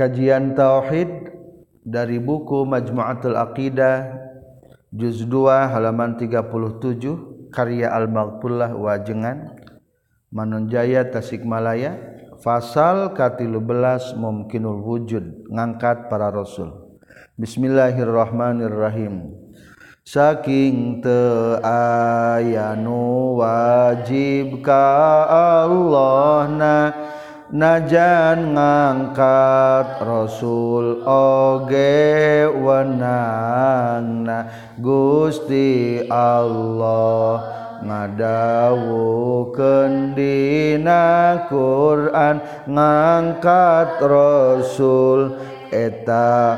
kajian tauhid dari buku Majmu'atul Aqidah juz 2 halaman 37 karya Al-Maghfurlah Wajengan Manunjaya Tasikmalaya Fasal K13 Mumkinul Wujud ngangkat para Rasul. Bismillahirrahmanirrahim. Saking te ayanu wajib ka Allah na najan ngangkat Rasul oge wenangna Gusti Allah ngadawukeun dina Quran. Ngangkat Rasul eta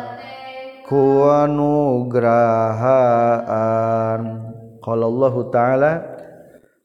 kuanugrahaan qala Allah taala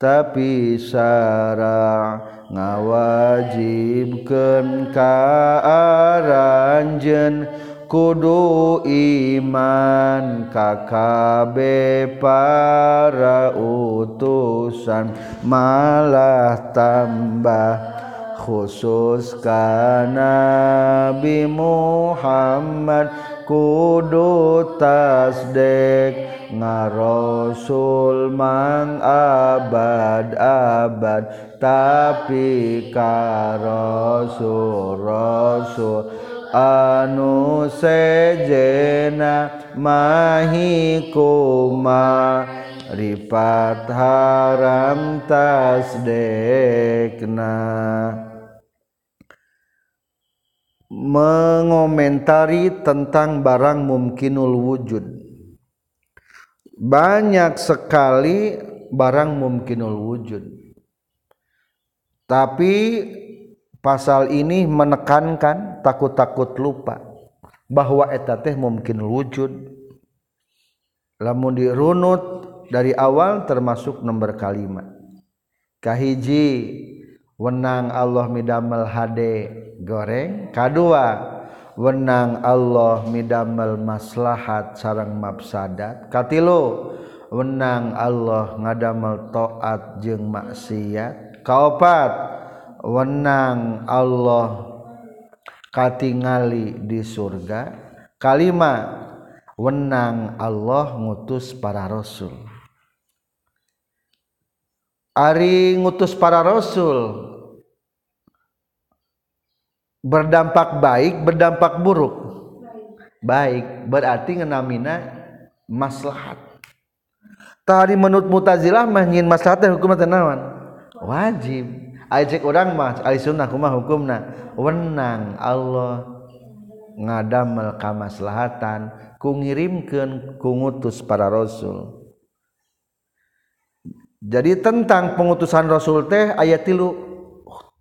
tapi Sara ngawajibkan karanjen kudu iman kakabe para utusan malah tambah khusus kana Nabi Muhammad kudu tasdek ngarosul mang abad-abad. Tapi ka rasul rasul anu sejena mahikuma ripat haram tasdekna mengomentari tentang barang mumkinul wujud. Banyak sekali barang mumkinul wujud. Tapi pasal ini menekankan takut-takut lupa bahwa eta teh mumkinul wujud. Lamun dirunut dari awal termasuk nomor kalimat kahiji wenang Allah midamel hade goreng? Kedua wenang Allah midamel maslahat sarang mafsadat? Katilu. Wenang Allah ngadamel toat jeung maksiat? Kaopat. Wenang Allah katingali di surga? Kalima. Wenang Allah ngutus para rasul. Ari ngutus para rasul. Berdampak baik berdampak buruk. Baik berarti ngenamina maslahat. Tadi menurut mutazilah mah nyin maslahat hukum naon? Wajib. Ajek orang mah ahli sunnah kumaha hukumna. Wenang Allah ngadamel kamaslahatan ku ngirimkeun ku ngutus para rasul. Jadi tentang pengutusan rasul teh ayat tilu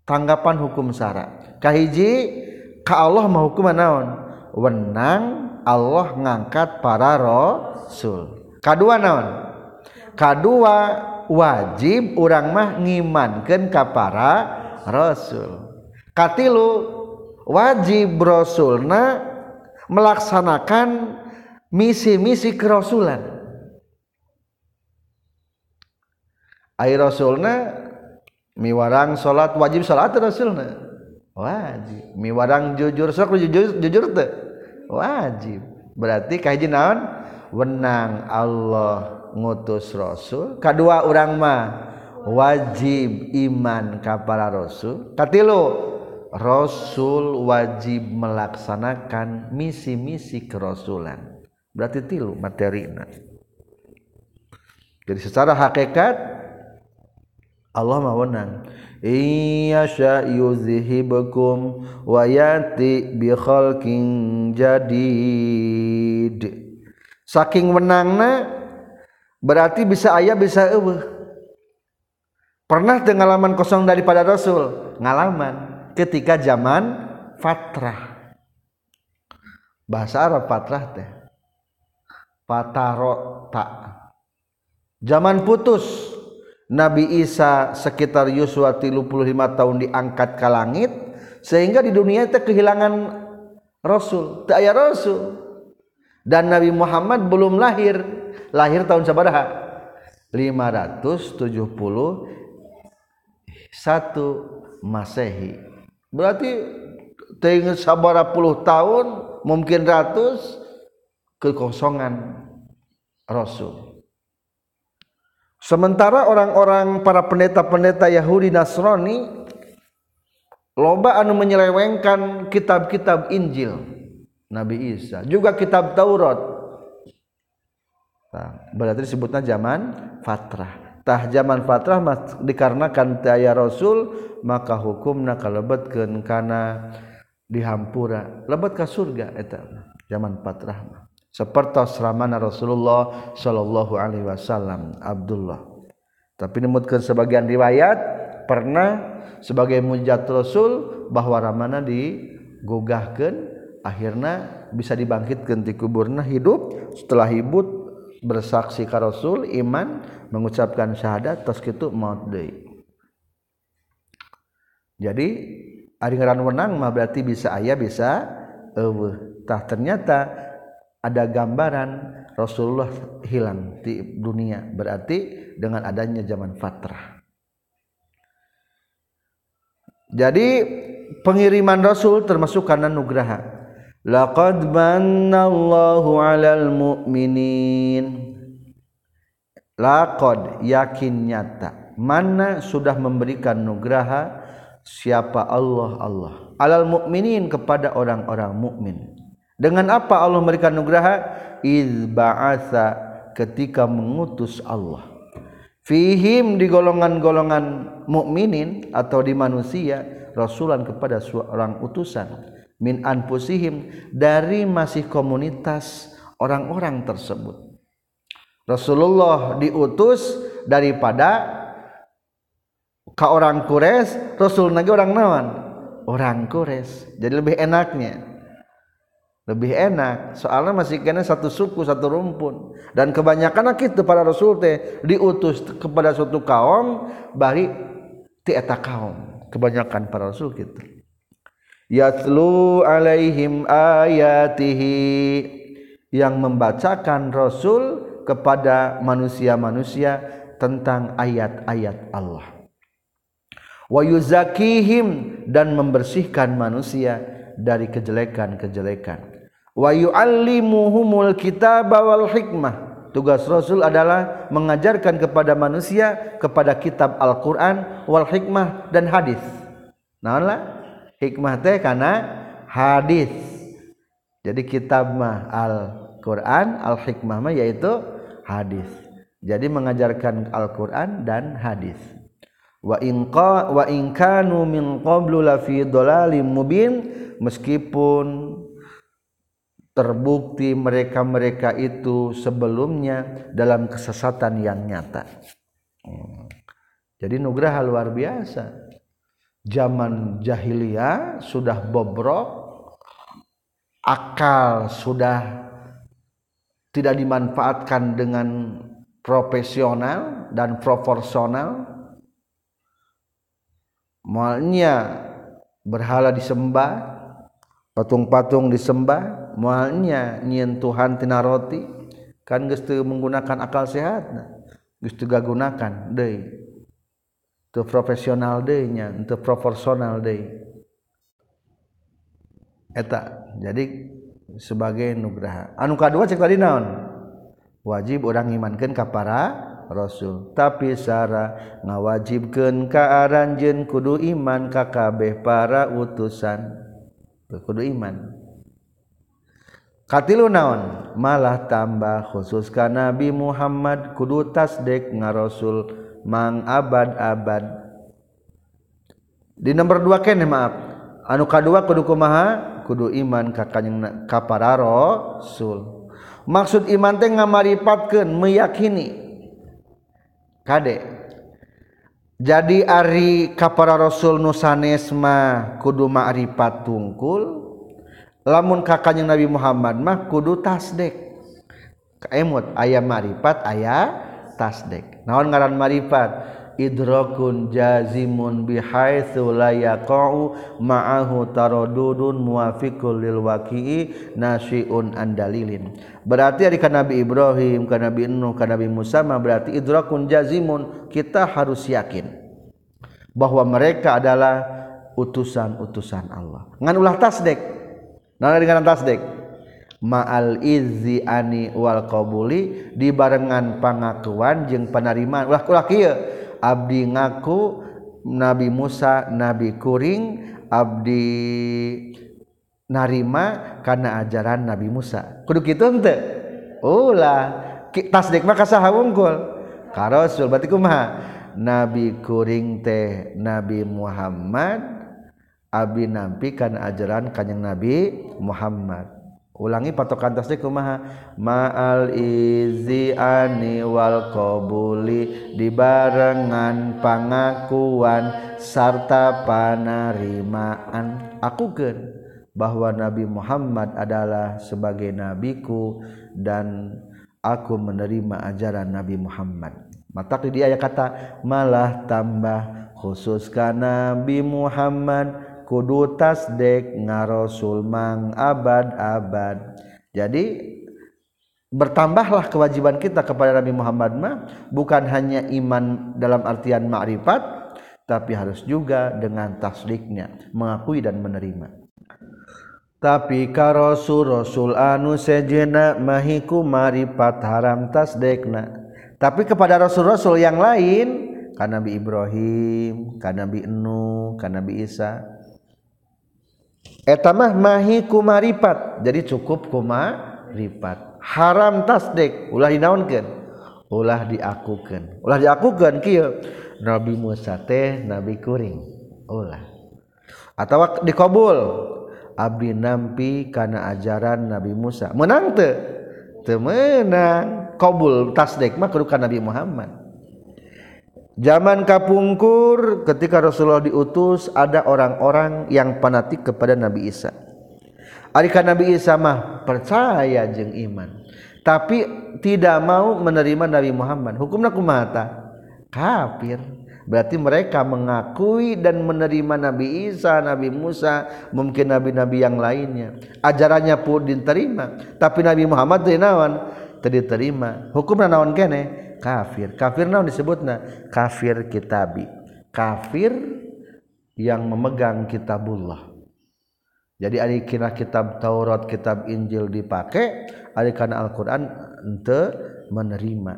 tanggapan hukum syarat kahiji ka Allah mau hukum naon? Wenang Allah ngangkat para rasul. Kadua naon? Kadua wajib orang mah ngimankeun ka para rasul. Katilu wajib rasulna melaksanakan misi-misi kerasulan. Ai rasulna miwarang salat wajib salat rasulna wajib. Mi warang jujur sok jujur jujur teh. Wajib. Berarti kahiji naon? Wenang Allah ngutus rasul. Kedua orang mah wajib iman kepada rasul. Katilu rasul wajib melaksanakan misi-misi kerasulan. Berarti tilu materina jadi secara hakikat Allah mah wenang Iyasya yuzhibukum wa yati bi khalqin jadid. Saking menangna berarti bisa ayah bisa eueuh. Pernah pengalaman kosong daripada Rasul, ngalaman ketika zaman fatrah. Bahasa Arab fatrah teh. Fatarota. Zaman putus Nabi Isa sekitar Yusua 35 tahun diangkat ke langit sehingga di dunia itu kehilangan Rasul tak ayah Rasul. Dan Nabi Muhammad belum lahir. Lahir tahun sabaraha 570 satu Masehi. Berarti tinggal sabara puluh tahun mungkin ratus kekosongan Rasul sementara orang-orang para pendeta-pendeta Yahudi Nasrani loba anu menyelewengkan kitab-kitab Injil Nabi Isa. Juga kitab Taurat. Nah, berarti disebutnya zaman fatrah. Tah zaman fatrah dikarenakan taya Rasul maka hukumna kalebetkeun kana dihampura. Lebat ke surga eta zaman fatrah seperti asramana Rasulullah Shallallahu Alaihi Wasallam Abdullah. Tapi dimutkan sebagian riwayat pernah sebagai mujat Rasul bahwa Ramana digugahkan akhirnya bisa dibangkitkan di kuburna hidup. Setelah hibut bersaksi ka Rasul iman mengucapkan syahadat terus gitu maut deui jadi ari ngaran wenang mah berarti bisa ayah bisa eueuh. Tah ternyata ada gambaran Rasulullah hilang di dunia. Berarti dengan adanya zaman fatrah. Jadi pengiriman Rasul termasuk karena nugraha. Laqad mannallahu 'alal mu'minin. Laqad yakin nyata. Mana sudah memberikan nugraha siapa Allah Allah. Alal mukminin kepada orang-orang mukmin dengan apa Allah memberikan nugraha iz ketika mengutus Allah fihim di golongan-golongan mukminin atau di manusia rasulan kepada seorang utusan min anfusihim dari masih komunitas orang-orang tersebut. Rasulullah diutus daripada ke orang Kures, Rasul lagi orang nawan, orang Kures. Jadi lebih enaknya. Lebih enak, soalnya masih kena satu suku, satu rumpun. Dan kebanyakan itu para Rasul teh diutus kepada suatu kaum, bari ti eta kaum. Kebanyakan para Rasul gitu. Yatlu alaihim ayatihi. Yang membacakan Rasul kepada manusia-manusia tentang ayat-ayat Allah. Wa yuzakihim dan membersihkan manusia dari kejelekan-kejelekan wa yuallimuhumul kitaba wal hikmah. Tugas Rasul adalah mengajarkan kepada manusia kepada kitab Al-Qur'an wal hikmah dan hadis. Nah hikmah teh karena hadis. Jadi kitab mah Al-Quran Al-Hikmah mah yaitu hadis. Jadi mengajarkan Al-Quran dan hadis. Wa inqa wa in kanu min qablu la fi dhalalim mubin meskipun terbukti mereka-mereka itu sebelumnya dalam kesesatan yang nyata. Hmm. Jadi nugrah luar biasa zaman jahiliyah sudah bobrok akal sudah tidak dimanfaatkan dengan profesional dan proporsional mualnya berhala disembah patung-patung disembah mualnya nyin Tuhan tina roti kan gestu menggunakan akal sehat gestu gak gunakan deh itu profesional deh nya itu proporsional deh eta jadi sebagai nugraha. Anu kedua cek tadi naon? Wajib orang imankan kapara Rasul. Tapi Sarah ngawajibkan kearanjen kudu iman kakabeh para utusan. Kudu iman. katilu naon malah tambah khusus ka Nabi Muhammad kudu tasdek ngarosul mang abad-abad. Di nomor dua kene maaf. Anu kadua kudu kumaha? Kudu iman ka kanjeng ka para rasul. Maksud iman teh ngamaripatkeun meyakini. Kade? Jadi ari kapara rasul nu sanes mah kudu ma'rifat tungkul lamun kakanyang Nabi Muhammad mah kudu tasdek. Kaemut ayah marifat ayah tasdek. Naon ngaran marifat? Idrakun jazimun bihaitsu la yaqau ma'ahu taradudun muwafiqul lil waqi'i nasyi'un andalilin berarti dari kan Nabi Ibrahim kan Nabi Nuh kan Nabi Musa mah berarti idrakun jazimun kita harus yakin bahwa mereka adalah utusan-utusan Allah. Ngan ulah tasdek. Nah dengan tasdik. Ma'al izzi ani wal qabuli dibarengan pangakuan jeung penerimaan. Ulah ulah kieu. Abdi ngaku Nabi Musa Nabi kuring abdi narima karena ajaran Nabi Musa. Kudu kitu henteu? Ulah. Tasdik mah saha wungkul ka rasul berarti kumaha? Nabi kuring teh Nabi Muhammad Abdi nampikan ajaran kanyang Nabi Muhammad. Ulangi patokan tasdik kumaha ma'al izi ani wal qabuli dibarengan pangakuan sarta panerimaan akukeun bahwa Nabi Muhammad adalah sebagai nabiku dan aku menerima ajaran Nabi Muhammad. Mata dia ayat kata malah tambah khususkan Nabi Muhammad kudu tasdek ngarosul mang abad-abad jadi bertambahlah kewajiban kita kepada Nabi Muhammad mah bukan hanya iman dalam artian ma'rifat tapi harus juga dengan tasdiknya mengakui dan menerima. Tapi ka rasul rasul anu sejena mahiku marifat haram tasdekna tapi kepada rasul-rasul yang lain kan Nabi Ibrahim kan Nabi Nuh kan Nabi Isa etamah mahi kumaripat jadi cukup kuma ripat. Haram tasdik. Ulah dinaunkan ulah diakukan ulah diakukan kia Nabi Musa teh Nabi kuring. Ulah. Atau dikabul. Abdi nampi karena ajaran Nabi Musa. Menang te temenang kabul tasdik mah kudu Nabi Muhammad. Zaman kapungkur ketika Rasulullah diutus ada orang-orang yang fanatik kepada Nabi Isa. Adika Nabi Isa mah percaya jeng iman, tapi tidak mau menerima Nabi Muhammad. Hukumnya kumata kafir. Berarti mereka mengakui dan menerima Nabi Isa, Nabi Musa, mungkin nabi-nabi yang lainnya. Ajarannya pun diterima, tapi Nabi Muhammad tidak diterima. Hukumnya nawan kene kafir. Kafir naon disebutna? Kafir kitabi. Kafir yang memegang kitabullah. Jadi ari kira kitab Taurat kitab Injil dipakai ari kana Al-Qur'an ente menerima.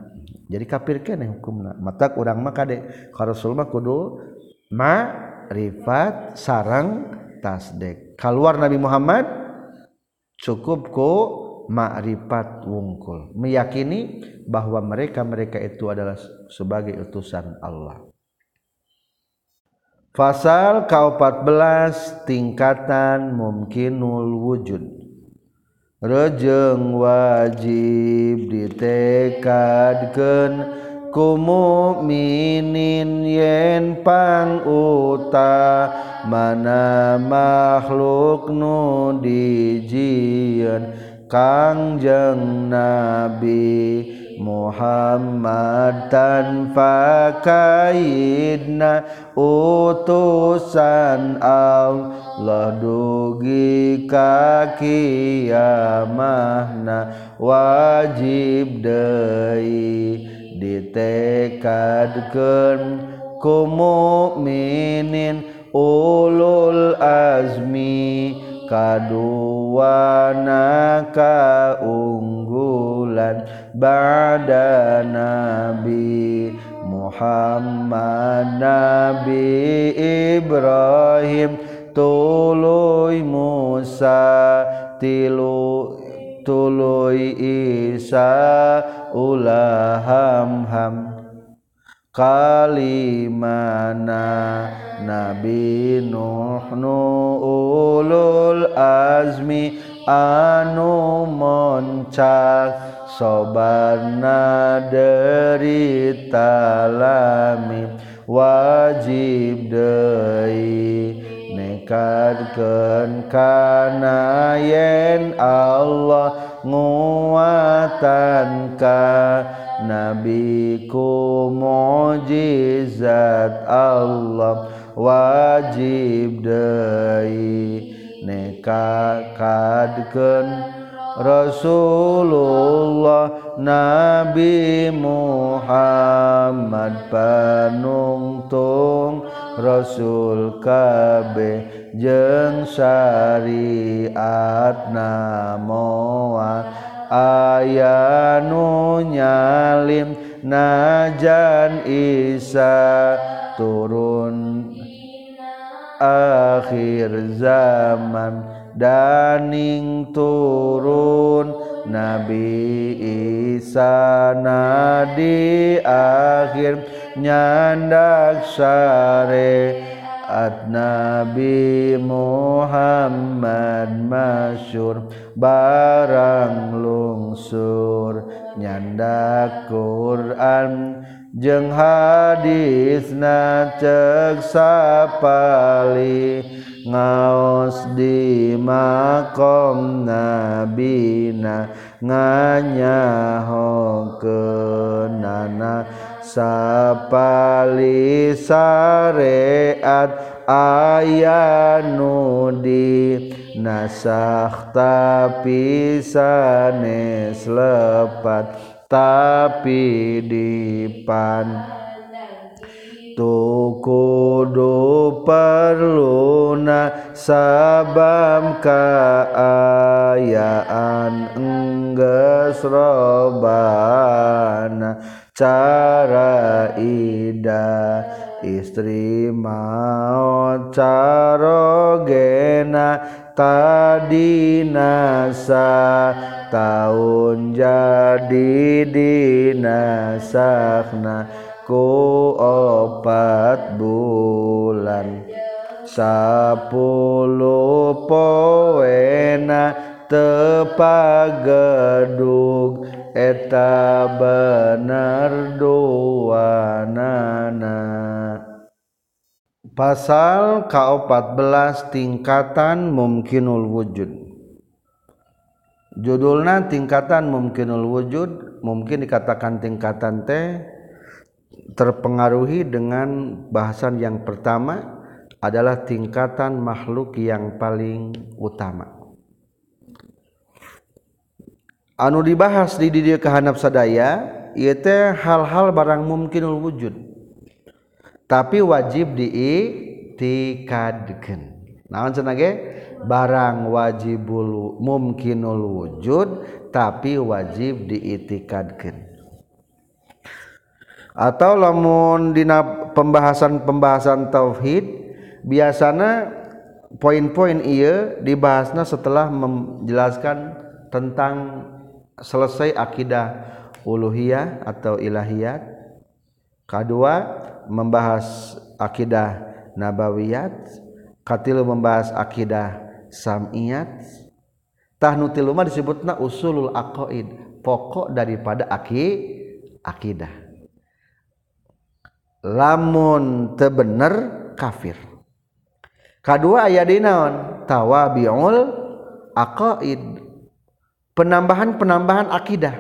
Jadi kafir kene hukumna. Mata urang mah kade. Ka Rasul mah kudu ma'rifat sarang tasdek. Keluar Nabi Muhammad cukup ku ma'rifat wungkul. Meyakini bahwa mereka-mereka itu adalah sebagai utusan Allah. Fasal ke-14 tingkatan mungkinul wujud. Rejeng wajib ditekadkan kumu minin yen pang uta mana makhluk nu dijian Kangjeng Nabi Muhammad tanpa kaidna utusan Allah dugi ka kiamahna wajib deui ditekadkeun ku mukminin ulul azmi kaduana kaunggulan ba'da nabi Muhammad Nabi Ibrahim tuluy Musa tilu tuluy Isa ulaham ham kalimana Nabi Nuh ulul azmi anu moncak sobarna derita lami wajib deui nekadkenkana yen Allah nguatanka nabiku mujizat Allah wajib nekadken Rasulullah Nabi Muhammad panungtung Rasul kabeh jeung syariat namoa aya nu nyalim najan Isa turun akhir zaman daning turun Nabi Isa nadi akhir nyandak syariat at Nabi Muhammad masyur barang lungsur. Nyanda Quran jeung hadisna cek sapali ngaos di makom nabina nganyahokeun nana sapali syariat aya nudi nasakh tapi sanes lepat tapi dipan. Tukudu perluna sabam kaayaan engges robana cara ida istri mau carogena tadi nasa tahun jadi dinasakna ku opat bulan sapuluh poena tepagedug eta bener duanana pasal ka-14 tingkatan mungkinul wujud. Judulna tingkatan mungkinul wujud mungkin dikatakan tingkatan teh terpengaruhi dengan bahasan yang pertama adalah tingkatan makhluk yang paling utama anu dibahas di diri kehanap sadaya ieu teh hal-hal barang mungkinul wujud. Tapi wajib diitikadkeun naon cenah ge? Barang wajibul mungkinul wujud tapi wajib diitikadkeun atau lamun dina pembahasan-pembahasan tauhid biasana poin-poin ia dibahasnya setelah menjelaskan tentang selesai akidah uluhiyah atau ilahiyat kedua membahas akidah nabawiyat. Katilu membahas akidah samiyat. Tahnutil mah disebutna usulul aqaid pokok daripada aki akidah. Lamun tebener kafir. Kedua ayat dinaon tawabiul aqaid penambahan-penambahan akidah.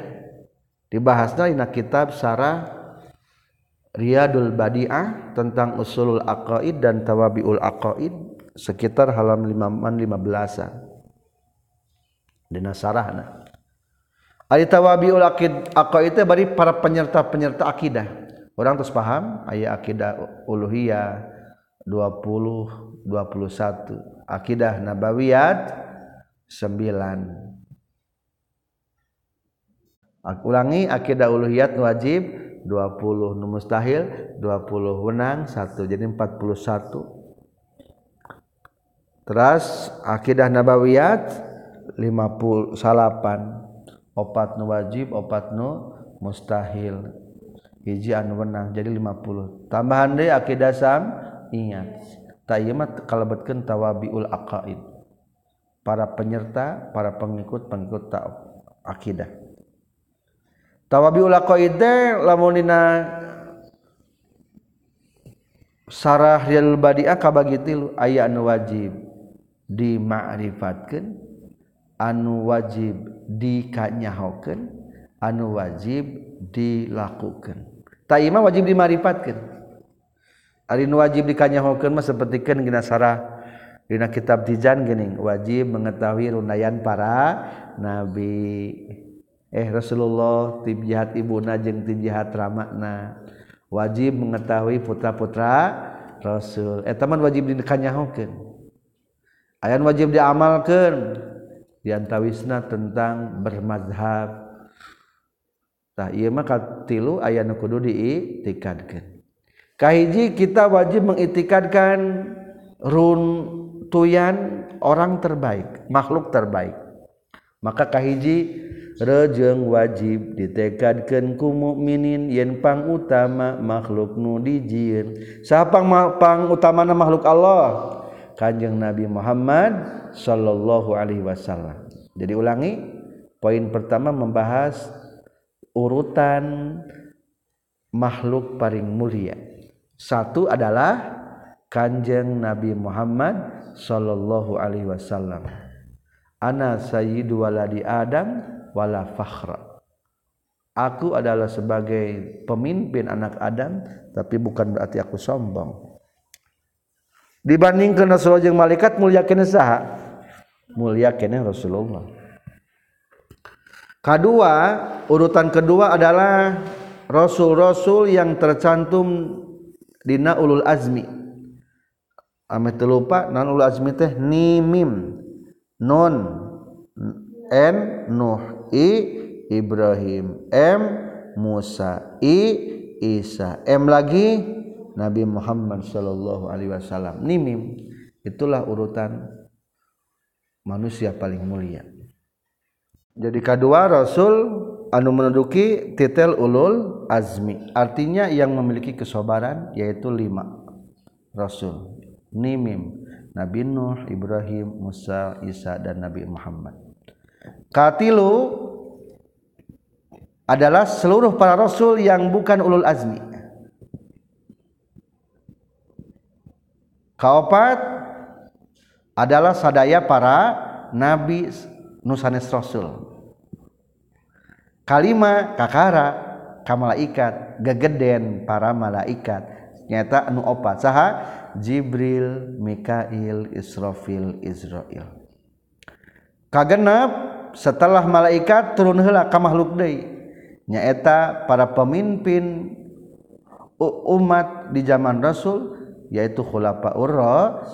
Dibahasnya di kitab Sarah Riyadul Badi'ah tentang usulul aqaid dan tawabiul aqaid sekitar halaman 15 dina sarahna ari tawabiul aqid aqaid itu bari para penyerta-penyerta akidah. Orang terus paham aya akidah uluhiyah 20 21 akidah nabawiyat 9 ulangi akidah uluhiyat wajib 20 nu mustahil 20 wenang 1 jadi 41 Teras akidah nabawiyat 50 salapan. Opat nu wajib opat nu mustahil. Hiji anu menang jadi 50 tambahan deh akidah sam ingat. Tayyimat kalebetkeun tawabiul aqaid. Para penyerta para pengikut pengikut ta akidah tawabi ulah qaide lamun dina sarah ril badiah kabagi tilu aya anu wajib dima'rifatkeun anu wajib dikanyahokeun anu wajib dilakukeun. Tak wajib dimakrifatkeun ari nu wajib dikanyahokeun mah sapertikeun dina sarah dina kitab tijan geuning. Wajib mengetahui runayan para nabi. eh Rasulullah ti jahat ibuna jeung ti jahat ramakna wajib mengetahui putra-putra Rasul. Eh teman wajib dikanyahokeun ayan wajib diamalkeun. Diantawisna tentang bermazhab tah ieu mah katilu aya nu kudu diitikadkeun. Kahiji kita wajib mengitikadkan runtuyan orang terbaik makhluk terbaik. Maka kahiji rejeng wajib ditekadkan ku mukminin yen pang utama makhluk nu dijieun siapa pang utama makhluk Allah? Kanjeng Nabi Muhammad sallallahu alaihi wasallam. Jadi ulangi poin pertama membahas urutan makhluk paling mulia. Satu adalah kanjeng Nabi Muhammad sallallahu alaihi wasallam ana sayyidu waladi adam wala fakhra. Aku adalah sebagai pemimpin anak Adam tapi bukan berarti aku sombong. Dibandingkan Rasulullah jeung malaikat mulia kene saha? Mulia kene Rasulullah. Kedua urutan kedua adalah rasul-rasul yang tercantum dina ulul azmi. Ame lupa non ulul azmi teh ni non n nuh I Ibrahim. M Musa I Isa. M lagi Nabi Muhammad Shallallahu Alaihi Wasallam. Nimim. Itulah urutan manusia paling mulia. Jadi kedua Rasul anu menduduki titel ulul azmi. Artinya yang memiliki kesobaran yaitu lima. Rasul. Nimim Nabi Nuh Ibrahim Musa Isa dan Nabi Muhammad Katilu adalah seluruh para rasul yang bukan ulul azmi. Kaopat adalah sadaya para nabi nusanes rasul. Kalima kakara kamalaikat gegeden para malaikat nyata anu opat saha Jibril Mikail Israfil Israel. Kagenap setelah malaikat turun hela ka makhluk deui nyaeta para pemimpin umat di zaman Rasul yaitu khulafa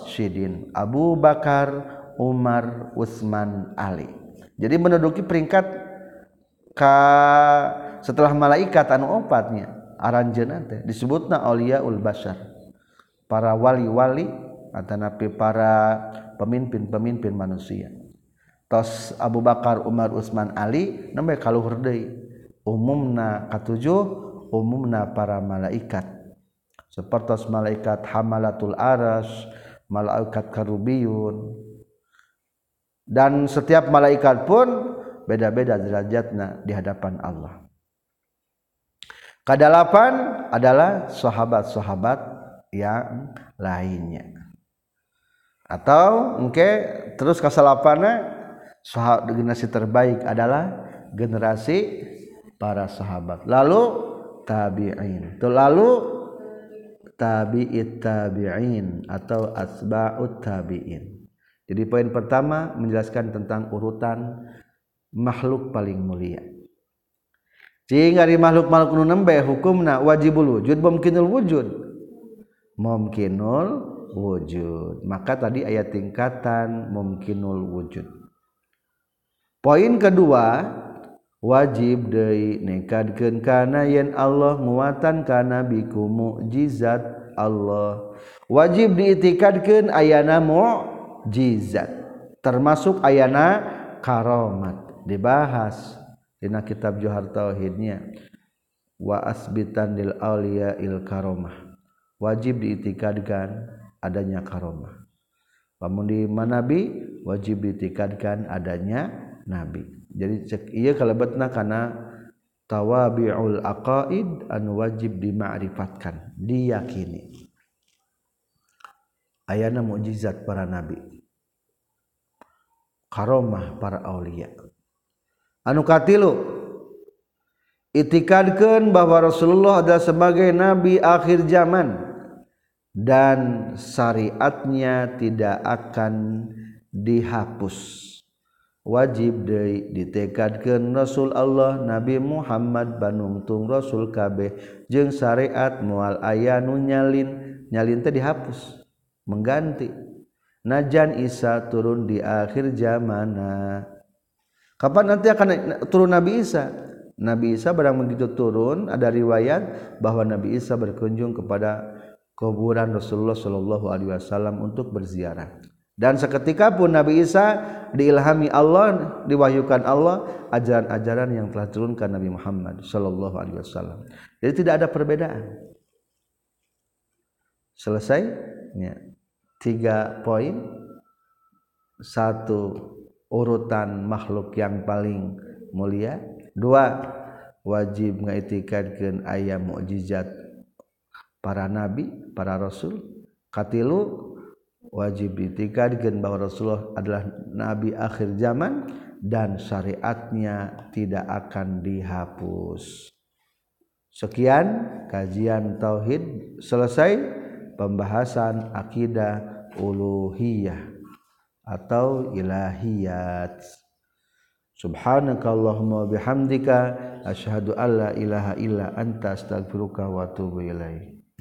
Syidin Abu Bakar Umar Utsman Ali. Jadi menduduki peringkat ka setelah malaikat anu opatnya aranjeun teh disebutna auliaul basyar Para wali-wali atau napi para pemimpin-pemimpin manusia. Abu Bakar Umar Ustman Ali nembe kalluhur umumna katujuh umumna para malaikat. Seperti malaikat hamalatul Aras malaikat karubiyun. Dan setiap malaikat pun beda-beda derajatnya di hadapan Allah. Kedalapan adalah sahabat-sahabat yang lainnya. Atau oke terus kesalapannya generasi terbaik adalah generasi para sahabat. Lalu tabi'in. Itu lalu tabi'it tabi'in atau asba'ut tabi'in. Jadi poin pertama menjelaskan tentang urutan makhluk paling mulia. Jika di makhluk-makhluk nu nembe hukumna wajibul wujud mungkinul wujud mungkinul wujud. Maka tadi ayat tingkatan mungkinul wujud. Poin kedua wajib Dei nekadken karena yen Allah muatan karena biku mukjizat Allah. Wajib diitikadkan ayana mukjizat termasuk ayana karomat dibahas dina kitab Johar Tauhidnya. Wa asbitan lil aulia il karomah wajib diitikadkan adanya karomah. Pamun di manabi wajib diitikadkan adanya nabi. Jadi cek iya kalebetna karena tawabi'ul aqaid an wajib dima'rifatkan diyakini. Ayana mukjizat para nabi. Karomah para aulia. Anukatilu itikadkan bahwa Rasulullah adalah sebagai nabi akhir zaman dan syariatnya tidak akan dihapus. Wajib dari ditekadkan Rasul Allah Nabi Muhammad Bandungtung Rasul Keh jeung syariat mual ayanu nyalin. Nyalin teh dihapus mengganti. Najan Isa turun di akhir zaman kapan nanti akan turun Nabi Isa? Nabi Isa barang begitu turun ada riwayat bahwa Nabi Isa berkunjung kepada kuburan Rasulullah Shallallahu Alaihi Wasallam untuk berziarah. Dan seketika pun Nabi Isa diilhami Allah diwahyukan Allah ajaran-ajaran yang telah turunkan Nabi Muhammad Shallallahu Alaihi Wasallam. Jadi tidak ada perbedaan. Selesai ya. tiga poin. Satu urutan makhluk yang paling mulia. Dua wajib mengiktikadkan ayat mukjizat para nabi para rasul katilu wajib ditikadkan bahwa Rasulullah adalah nabi akhir zaman dan syariatnya tidak akan dihapus. Sekian kajian tauhid selesai pembahasan akidah uluhiyah atau ilahiyat. Subhanakallahumma bihamdika asyhadu alla ilaha illa anta astaghfiruka wa atubu ilaik.